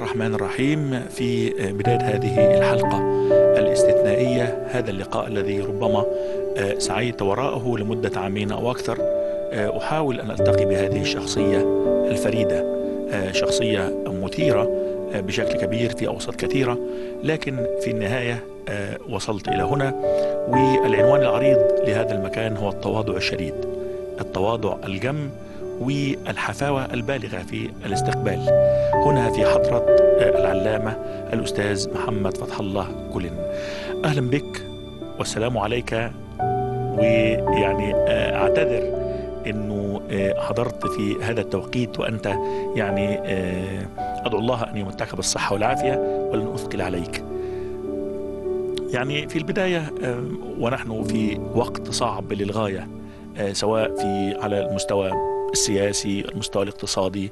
الرحمن الرحيم في بداية هذه الحلقة الاستثنائية هذا اللقاء الذي ربما سعيت وراءه لمدة عامين أو أكثر. أحاول أن ألتقي بهذه الشخصية الفريدة شخصية مثيرة بشكل كبير في أوساط كثيرة لكن في النهاية وصلت إلى هنا. والعنوان العريض لهذا المكان هو التواضع الشديد التواضع الجم والحفاوة البالغة في الاستقبال. هنا في حضرة العلامة الأستاذ محمد فتح الله كلن أهلا بك والسلام عليك. ويعني أعتذر أنه حضرت في هذا التوقيت وأنت يعني أدعو الله أن يمتعك بالصحة والعافية ولن أثقل عليك. يعني في البداية ونحن في وقت صعب للغاية سواء في على المستوى السياسي المستوى الاقتصادي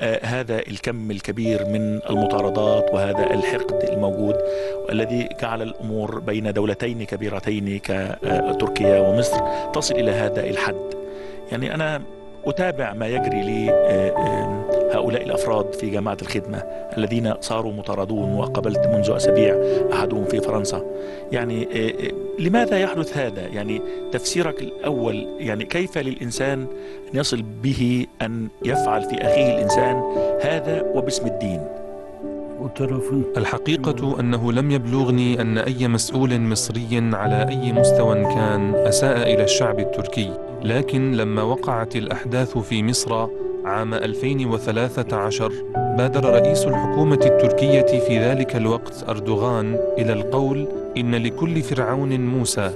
آه هذا الكم الكبير من المطاردات وهذا الحقد الموجود الذي جعل الأمور بين دولتين كبيرتين كتركيا ومصر تصل إلى هذا الحد. يعني أنا أتابع ما يجري لهؤلاء الأفراد في جماعة الخدمة الذين صاروا مطاردون وقابلت منذ أسابيع أحدهم في فرنسا. يعني لماذا يحدث هذا؟ يعني تفسيرك الأول يعني كيف للإنسان ان يصل به أن يفعل في أخيه الإنسان هذا وباسم الدين؟ الحقيقة أنه لم يبلغني أن أي مسؤول مصري على أي مستوى كان أساء إلى الشعب التركي لكن لما وقعت الأحداث في مصر عام 2013 بادر رئيس الحكومة التركية في ذلك الوقت أردوغان إلى القول إن لكل فرعون موسى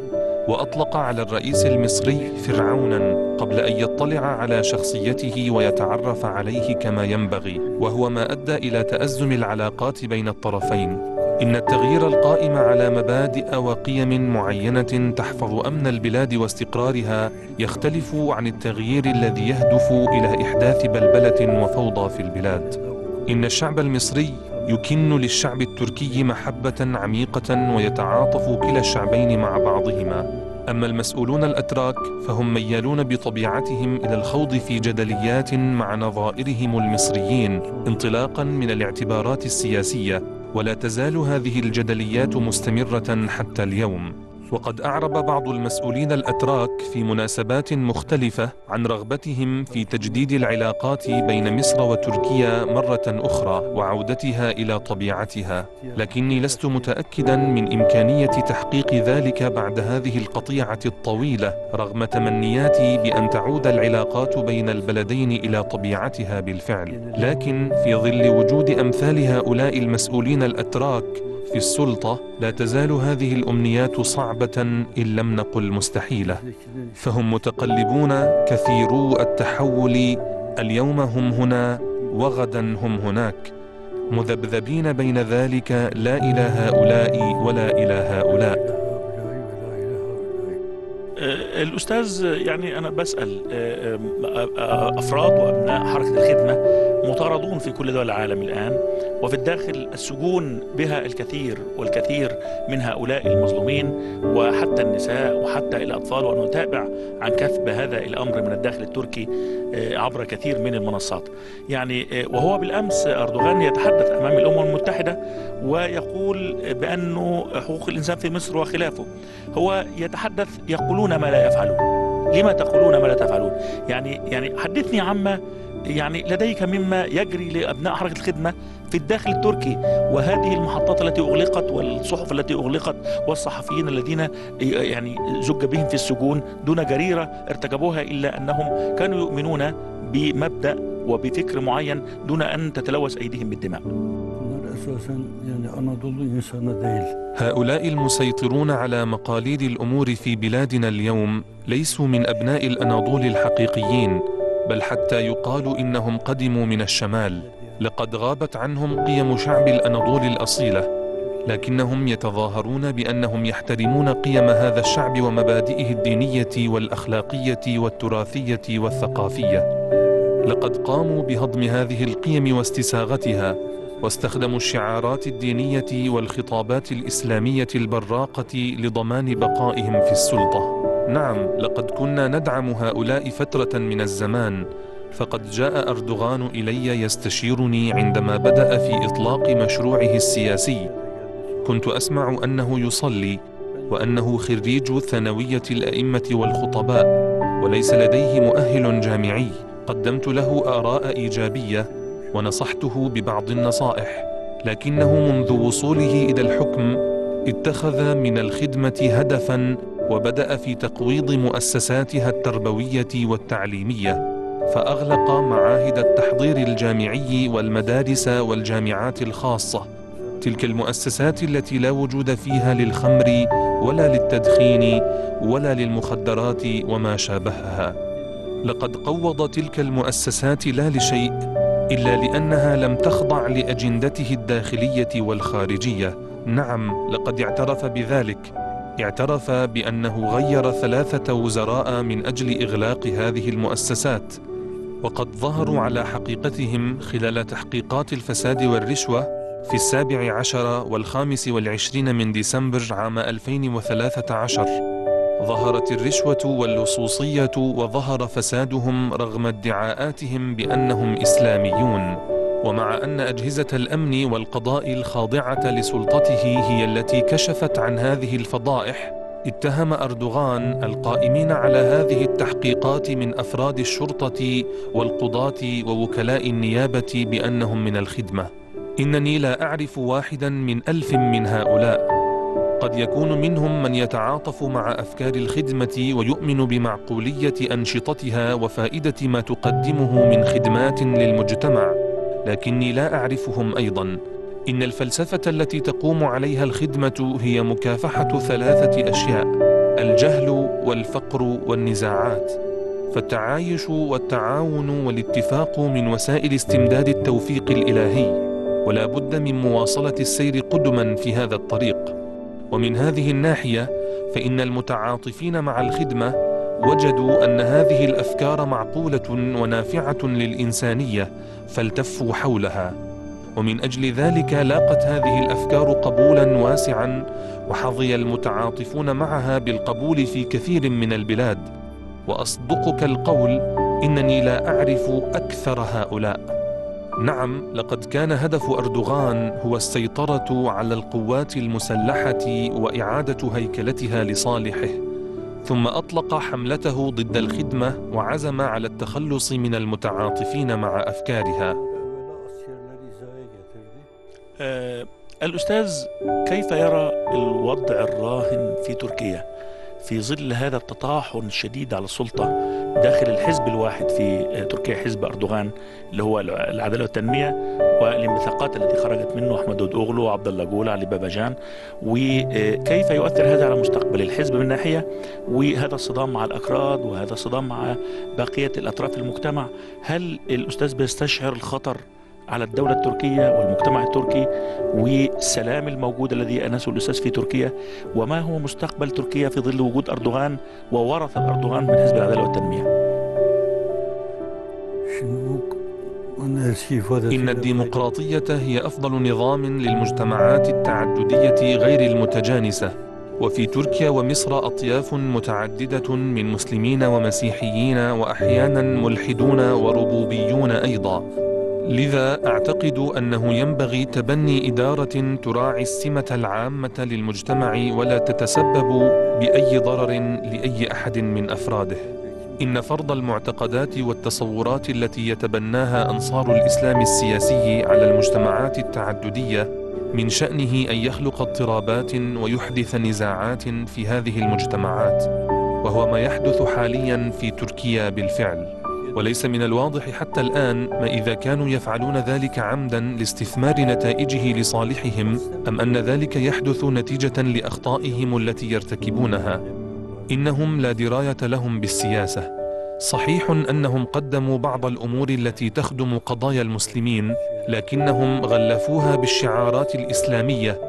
وأطلق على الرئيس المصري فرعونا قبل أن يطلع على شخصيته ويتعرف عليه كما ينبغي وهو ما أدى إلى تأزم العلاقات بين الطرفين. إن التغيير القائم على مبادئ وقيم معينة تحفظ أمن البلاد واستقرارها يختلف عن التغيير الذي يهدف إلى إحداث بلبلة وفوضى في البلاد. إن الشعب المصري يكن للشعب التركي محبة عميقة ويتعاطف كلا الشعبين مع بعضهما. أما المسؤولون الأتراك فهم ميالون بطبيعتهم إلى الخوض في جدليات مع نظائرهم المصريين انطلاقا من الاعتبارات السياسية ولا تزال هذه الجدليات مستمرة حتى اليوم. وقد أعرب بعض المسؤولين الأتراك في مناسبات مختلفة عن رغبتهم في تجديد العلاقات بين مصر وتركيا مرة أخرى وعودتها إلى طبيعتها. لكني لست متأكدا من إمكانية تحقيق ذلك بعد هذه القطيعة الطويلة رغم تمنياتي بأن تعود العلاقات بين البلدين إلى طبيعتها بالفعل. لكن في ظل وجود أمثال هؤلاء المسؤولين الأتراك في السلطة لا تزال هذه الأمنيات صعبة إن لم نقل مستحيلة. فهم متقلبون كثيرو التحول اليوم هم هنا وغدا هم هناك. مذبذبين بين ذلك لا إلى هؤلاء ولا إلى هؤلاء. الأستاذ يعني أنا بسأل أفراد وأبناء حركة الخدمة مطاردون في كل دول العالم الآن وفي الداخل السجون بها الكثير والكثير من هؤلاء المظلومين وحتى النساء وحتى الأطفال ونتابع عن كثب هذا الأمر من الداخل التركي عبر كثير من المنصات. يعني وهو بالأمس أردوغان يتحدث أمام الأمم المتحدة ويقول بأنه حقوق الإنسان في مصر وخلافه. هو يتحدث يقولون ما لا يفعلون لما تقولون ما لا تفعلون يعني يعني حدثني عما يعني لديك مما يجري لأبناء حركة الخدمة في الداخل التركي وهذه المحطات التي أغلقت والصحف التي أغلقت والصحفيين الذين يعني زج بهم في السجون دون جريرة ارتكبوها إلا أنهم كانوا يؤمنون بمبدأ وبفكر معين دون أن تتلوث أيديهم بالدماء. هؤلاء المسيطرون على مقاليد الأمور في بلادنا اليوم ليسوا من أبناء الأناضول الحقيقيين بل حتى يقال إنهم قدموا من الشمال. لقد غابت عنهم قيم شعب الأناضول الأصيلة لكنهم يتظاهرون بأنهم يحترمون قيم هذا الشعب ومبادئه الدينية والأخلاقية والتراثية والثقافية. لقد قاموا بهضم هذه القيم واستساغتها واستخدموا الشعارات الدينية والخطابات الإسلامية البراقة لضمان بقائهم في السلطة. نعم لقد كنا ندعم هؤلاء فترة من الزمان فقد جاء أردوغان إلي يستشيرني عندما بدأ في إطلاق مشروعه السياسي. كنت أسمع أنه يصلي وأنه خريج ثانوية الأئمة والخطباء وليس لديه مؤهل جامعي. قدمت له آراء إيجابية ونصحته ببعض النصائح لكنه منذ وصوله إلى الحكم اتخذ من الخدمة هدفا وبدأ في تقويض مؤسساتها التربوية والتعليمية فأغلق معاهد التحضير الجامعي والمدارس والجامعات الخاصة. تلك المؤسسات التي لا وجود فيها للخمر ولا للتدخين ولا للمخدرات وما شابهها. لقد قوض تلك المؤسسات لا لشيء إلا لأنها لم تخضع لأجندته الداخلية والخارجية. نعم لقد اعترف بذلك. اعترف بأنه غير ثلاثة وزراء من أجل إغلاق هذه المؤسسات. وقد ظهروا على حقيقتهم خلال تحقيقات الفساد والرشوة في السابع عشر والخامس والعشرين من ديسمبر عام 2013 ظهرت الرشوة واللصوصية وظهر فسادهم رغم ادعاءاتهم بأنهم إسلاميون ومع أن أجهزة الأمن والقضاء الخاضعة لسلطته هي التي كشفت عن هذه الفضائح اتهم أردوغان القائمين على هذه التحقيقات من أفراد الشرطة والقضاة ووكلاء النيابة بأنهم من الخدمة. إنني لا أعرف واحدا من ألف من هؤلاء. قد يكون منهم من يتعاطف مع أفكار الخدمة ويؤمن بمعقولية أنشطتها وفائدة ما تقدمه من خدمات للمجتمع. لكني لا أعرفهم أيضا. إن الفلسفة التي تقوم عليها الخدمة هي مكافحة ثلاثة أشياء الجهل والفقر والنزاعات. فالتعايش والتعاون والاتفاق من وسائل استمداد التوفيق الإلهي. ولا بد من مواصلة السير قدما في هذا الطريق. ومن هذه الناحية فإن المتعاطفين مع الخدمة وجدوا أن هذه الأفكار معقولة ونافعة للإنسانية فالتفوا حولها. ومن أجل ذلك لاقت هذه الأفكار قبولا واسعا وحظي المتعاطفون معها بالقبول في كثير من البلاد. وأصدقك القول إنني لا أعرف أكثر هؤلاء. نعم لقد كان هدف أردوغان هو السيطرة على القوات المسلحة وإعادة هيكلتها لصالحه ثم أطلق حملته ضد الخدمة وعزم على التخلص من المتعاطفين مع أفكارها. آه الأستاذ كيف يرى الوضع الراهن في تركيا؟ في ظل هذا التطاحن الشديد على السلطة داخل الحزب الواحد في تركيا حزب أردوغان اللي هو العدالة والتنمية والانبثاقات التي خرجت منه أحمد دود أوغلو وعبد الله جول علي باباجان وكيف يؤثر هذا على مستقبل الحزب من ناحية؟ وهذا الصدام مع الأكراد وهذا الصدام مع بقية الأطراف المجتمع. هل الأستاذ بيستشعر الخطر على الدولة التركية والمجتمع التركي والسلام الموجود الذي أنسه الأستاذ في تركيا. وما هو مستقبل تركيا في ظل وجود أردوغان وورث أردوغان من حزب العدالة والتنمية؟ إن الديمقراطية هي أفضل نظام للمجتمعات التعددية غير المتجانسة. وفي تركيا ومصر أطياف متعددة من مسلمين ومسيحيين وأحيانا ملحدون وربوبيون أيضا. لذا أعتقد أنه ينبغي تبني إدارة تراعي السمة العامة للمجتمع ولا تتسبب بأي ضرر لأي أحد من أفراده. إن فرض المعتقدات والتصورات التي يتبناها أنصار الإسلام السياسي على المجتمعات التعددية من شأنه أن يخلق اضطرابات ويحدث نزاعات في هذه المجتمعات وهو ما يحدث حاليا في تركيا بالفعل. وليس من الواضح حتى الآن ما إذا كانوا يفعلون ذلك عمدا لاستثمار نتائجه لصالحهم أم أن ذلك يحدث نتيجة لأخطائهم التي يرتكبونها. إنهم لا دراية لهم بالسياسة. صحيح أنهم قدموا بعض الأمور التي تخدم قضايا المسلمين لكنهم غلفوها بالشعارات الإسلامية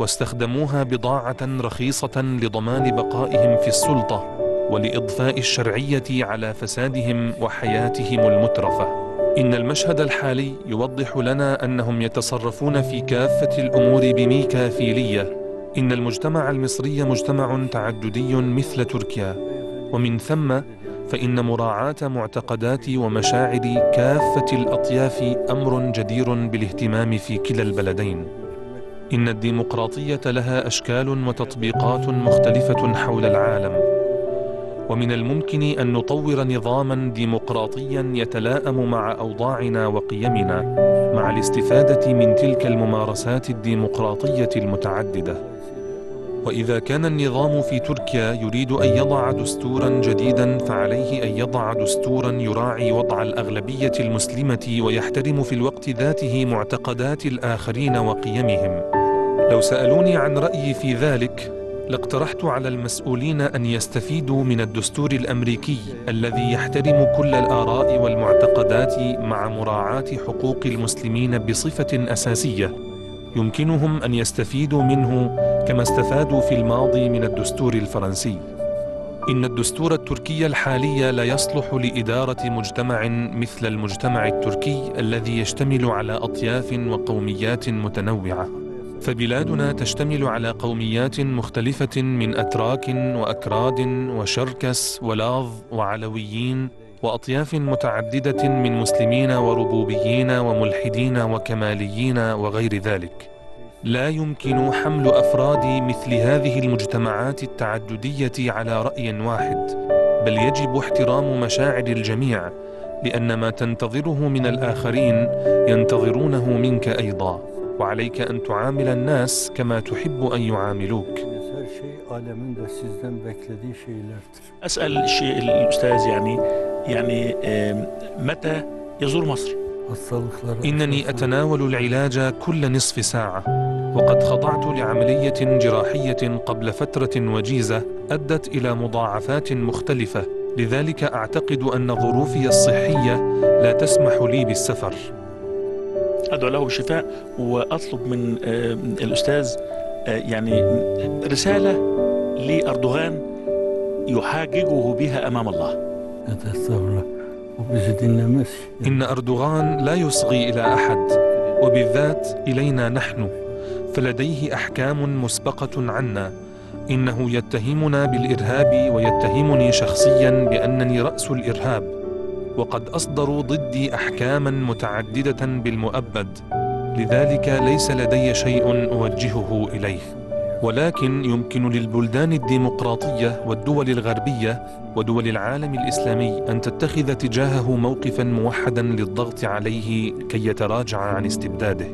واستخدموها بضاعة رخيصة لضمان بقائهم في السلطة. ولإضفاء الشرعية على فسادهم وحياتهم المترفة. إن المشهد الحالي يوضح لنا أنهم يتصرفون في كافة الأمور بميكافيلية. إن المجتمع المصري مجتمع تعددي مثل تركيا. ومن ثم فإن مراعاة معتقدات ومشاعر كافة الأطياف أمر جدير بالاهتمام في كلا البلدين. إن الديمقراطية لها أشكال وتطبيقات مختلفة حول العالم، ومن الممكن أن نطور نظاما ديمقراطيا يتلائم مع أوضاعنا وقيمنا، مع الاستفادة من تلك الممارسات الديمقراطية المتعددة. وإذا كان النظام في تركيا يريد أن يضع دستورا جديدا فعليه أن يضع دستورا يراعي وضع الأغلبية المسلمة ويحترم في الوقت ذاته معتقدات الآخرين وقيمهم. لو سألوني عن رأيي في ذلك لاقترحت على المسؤولين أن يستفيدوا من الدستور الأمريكي الذي يحترم كل الآراء والمعتقدات مع مراعاة حقوق المسلمين بصفة أساسية. يمكنهم أن يستفيدوا منه كما استفادوا في الماضي من الدستور الفرنسي. إن الدستور التركي الحالي لا يصلح لإدارة مجتمع مثل المجتمع التركي الذي يشتمل على أطياف وقوميات متنوعة. فبلادنا تشتمل على قوميات مختلفة من أتراك وأكراد وشركس ولاظ وعلويين وأطياف متعددة من مسلمين وربوبيين وملحدين وكماليين وغير ذلك. لا يمكن حمل أفراد مثل هذه المجتمعات التعددية على رأي واحد، بل يجب احترام مشاعر الجميع، لأن ما تنتظره من الآخرين ينتظرونه منك أيضا. وعليك أن تعامل الناس كما تحب أن يعاملوك. أسأل الشيء الأستاذ يعني يعني متى يزور مصر؟ إنني أتناول العلاج كل نصف ساعة. وقد خضعت لعملية جراحية قبل فترة وجيزة أدت إلى مضاعفات مختلفة. لذلك أعتقد أن ظروفي الصحية لا تسمح لي بالسفر. أدعو له بالشفاء وأطلب من الأستاذ يعني رسالة لأردوغان يحاججه بها أمام الله. إن أردوغان لا يصغي إلى أحد وبالذات إلينا نحن. فلديه أحكام مسبقة عنا. إنه يتهمنا بالإرهاب ويتهمني شخصيا بأنني رأس الإرهاب. وقد أصدروا ضدي أحكاما متعددة بالمؤبد. لذلك ليس لدي شيء أوجهه إليه. ولكن يمكن للبلدان الديمقراطية والدول الغربية ودول العالم الإسلامي أن تتخذ تجاهه موقفا موحدا للضغط عليه كي يتراجع عن استبداده.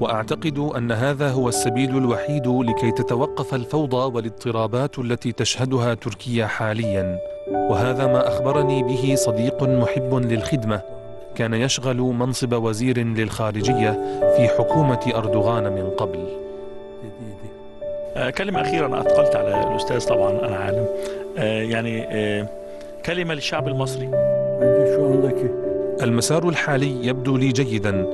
وأعتقد أن هذا هو السبيل الوحيد لكي تتوقف الفوضى والاضطرابات التي تشهدها تركيا حاليا. وهذا ما أخبرني به صديق محب للخدمة كان يشغل منصب وزير للخارجية في حكومة أردوغان من قبل. كلمة أخيرة أنا أثقلت على الأستاذ طبعا أنا عالم. يعني كلمة للشعب المصري. المسار الحالي يبدو لي جيدا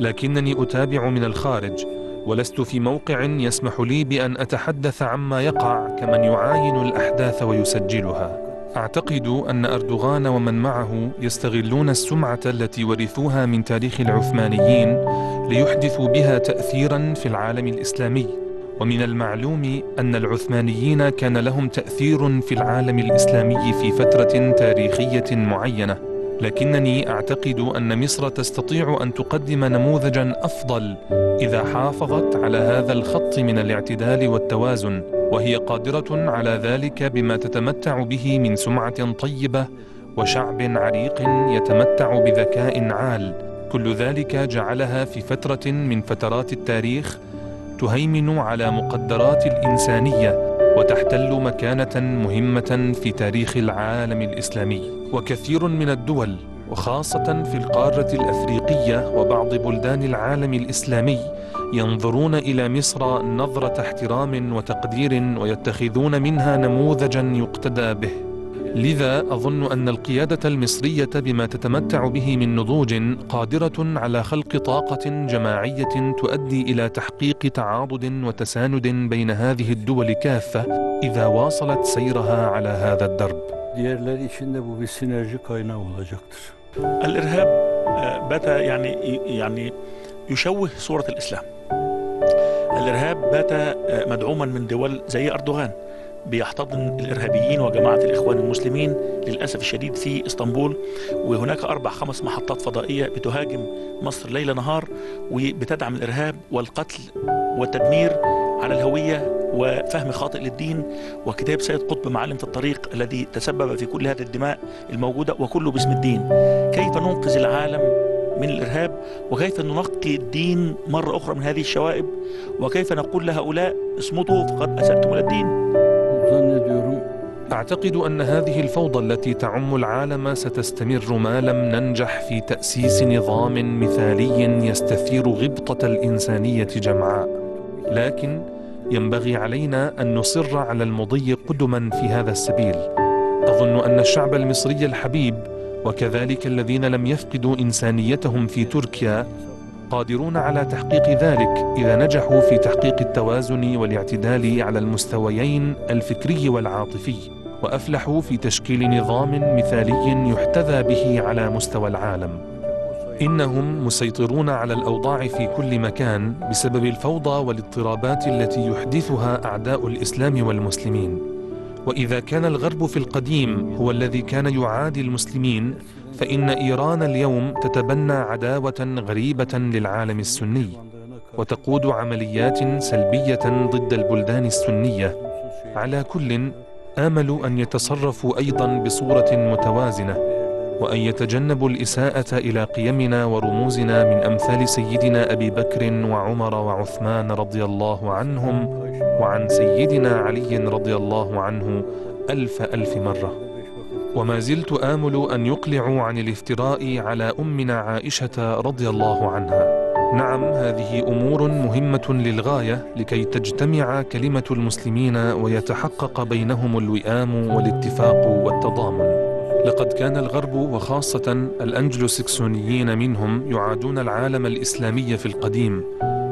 لكنني أتابع من الخارج ولست في موقع يسمح لي بأن أتحدث عما يقع كمن يعاين الأحداث ويسجلها. أعتقد أن أردوغان ومن معه يستغلون السمعة التي ورثوها من تاريخ العثمانيين ليحدثوا بها تأثيرا في العالم الإسلامي. ومن المعلوم أن العثمانيين كان لهم تأثير في العالم الإسلامي في فترة تاريخية معينة. لكنني أعتقد أن مصر تستطيع أن تقدم نموذجا أفضل إذا حافظت على هذا الخط من الاعتدال والتوازن. وهي قادرة على ذلك بما تتمتع به من سمعة طيبة وشعب عريق يتمتع بذكاء عال. كل ذلك جعلها في فترة من فترات التاريخ تهيمن على مقدرات الإنسانية وتحتل مكانة مهمة في تاريخ العالم الإسلامي. وكثير من الدول وخاصة في القارة الأفريقية وبعض بلدان العالم الإسلامي ينظرون إلى مصر نظرة احترام وتقدير ويتخذون منها نموذجا يقتدى به لذا أظن أن القيادة المصرية بما تتمتع به من نضوج قادرة على خلق طاقة جماعية تؤدي إلى تحقيق تعاضد وتساند بين هذه الدول كافة إذا واصلت سيرها على هذا الدرب. Diğerleri içinde bu bir sinerji kaynağı olacaktır. الإرهاب بات يعني يعني يشوه صورة الإسلام. الإرهاب بات مدعوما من دول زي أردوغان بيحتضن الإرهابيين وجماعة الإخوان المسلمين للأسف الشديد في إسطنبول. وهناك أربع خمس محطات فضائية بتهاجم مصر ليل نهار وبتدعم الإرهاب والقتل والتدمير على الهوية وفهم خاطئ للدين وكتاب سيد قطب معلم في الطريق الذي تسبب في كل هذه الدماء الموجودة وكله باسم الدين. كيف ننقذ العالم من الإرهاب وكيف ننقي الدين مرة أخرى من هذه الشوائب وكيف نقول لهؤلاء اصمتوا فقد اساتم إلى الدين. أعتقد أن هذه الفوضى التي تعم العالم ستستمر ما لم ننجح في تأسيس نظام مثالي يستثير غبطة الإنسانية جمعاء. لكن ينبغي علينا أن نصر على المضي قدما في هذا السبيل. أظن أن الشعب المصري الحبيب وكذلك الذين لم يفقدوا إنسانيتهم في تركيا قادرون على تحقيق ذلك إذا نجحوا في تحقيق التوازن والاعتدال على المستويين الفكري والعاطفي وأفلحوا في تشكيل نظام مثالي يحتذى به على مستوى العالم. إنهم مسيطرون على الأوضاع في كل مكان بسبب الفوضى والاضطرابات التي يحدثها أعداء الإسلام والمسلمين. وإذا كان الغرب في القديم هو الذي كان يعادي المسلمين فإن إيران اليوم تتبنى عداوة غريبة للعالم السني وتقود عمليات سلبية ضد البلدان السنية. على كل آمل أن يتصرفوا أيضا بصورة متوازنة. وأن يتجنبوا الإساءة إلى قيمنا ورموزنا من أمثال سيدنا أبي بكر وعمر وعثمان رضي الله عنهم وعن سيدنا علي رضي الله عنه ألف ألف مرة. وما زلت آمل أن يقلعوا عن الافتراء على أمنا عائشة رضي الله عنها. نعم هذه أمور مهمة للغاية لكي تجتمع كلمة المسلمين ويتحقق بينهم الوئام والاتفاق والتضامن. لقد كان الغرب وخاصة الأنجلوسكسونيين منهم يعادون العالم الإسلامي في القديم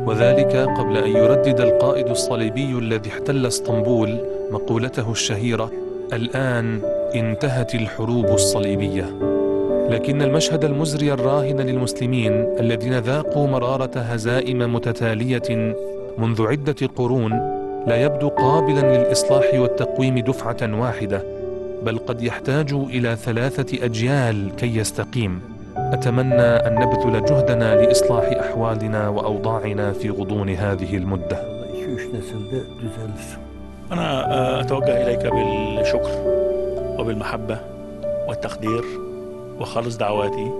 وذلك قبل أن يردد القائد الصليبي الذي احتل اسطنبول مقولته الشهيرة الآن انتهت الحروب الصليبية لكن المشهد المزري الراهن للمسلمين الذين ذاقوا مرارة هزائم متتالية منذ عدة قرون لا يبدو قابلا للإصلاح والتقويم دفعة واحدة. بل قد يحتاج إلى ثلاثة أجيال كي يستقيم أتمنى أن نبذل جهدنا لإصلاح أحوالنا وأوضاعنا في غضون هذه المدة. أنا آه، أتوجه إليك بالشكر وبالمحبة والتقدير وخالص دعواتي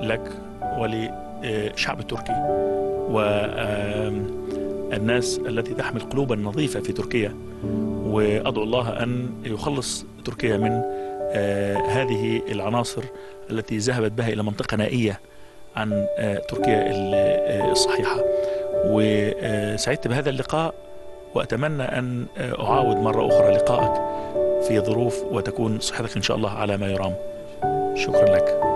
لك وللشعب التركي والناس التي تحمل قلوبا نظيفة في تركيا وأدعو الله أن يخلص تركيا من آه، هذه العناصر التي ذهبت بها إلى منطقة نائية عن آه، تركيا آه، الصحيحة. وسعدت بهذا اللقاء وأتمنى أن أعاود مرة أخرى لقائك في ظروف وتكون صحتك إن شاء الله على ما يرام. شكرا لك.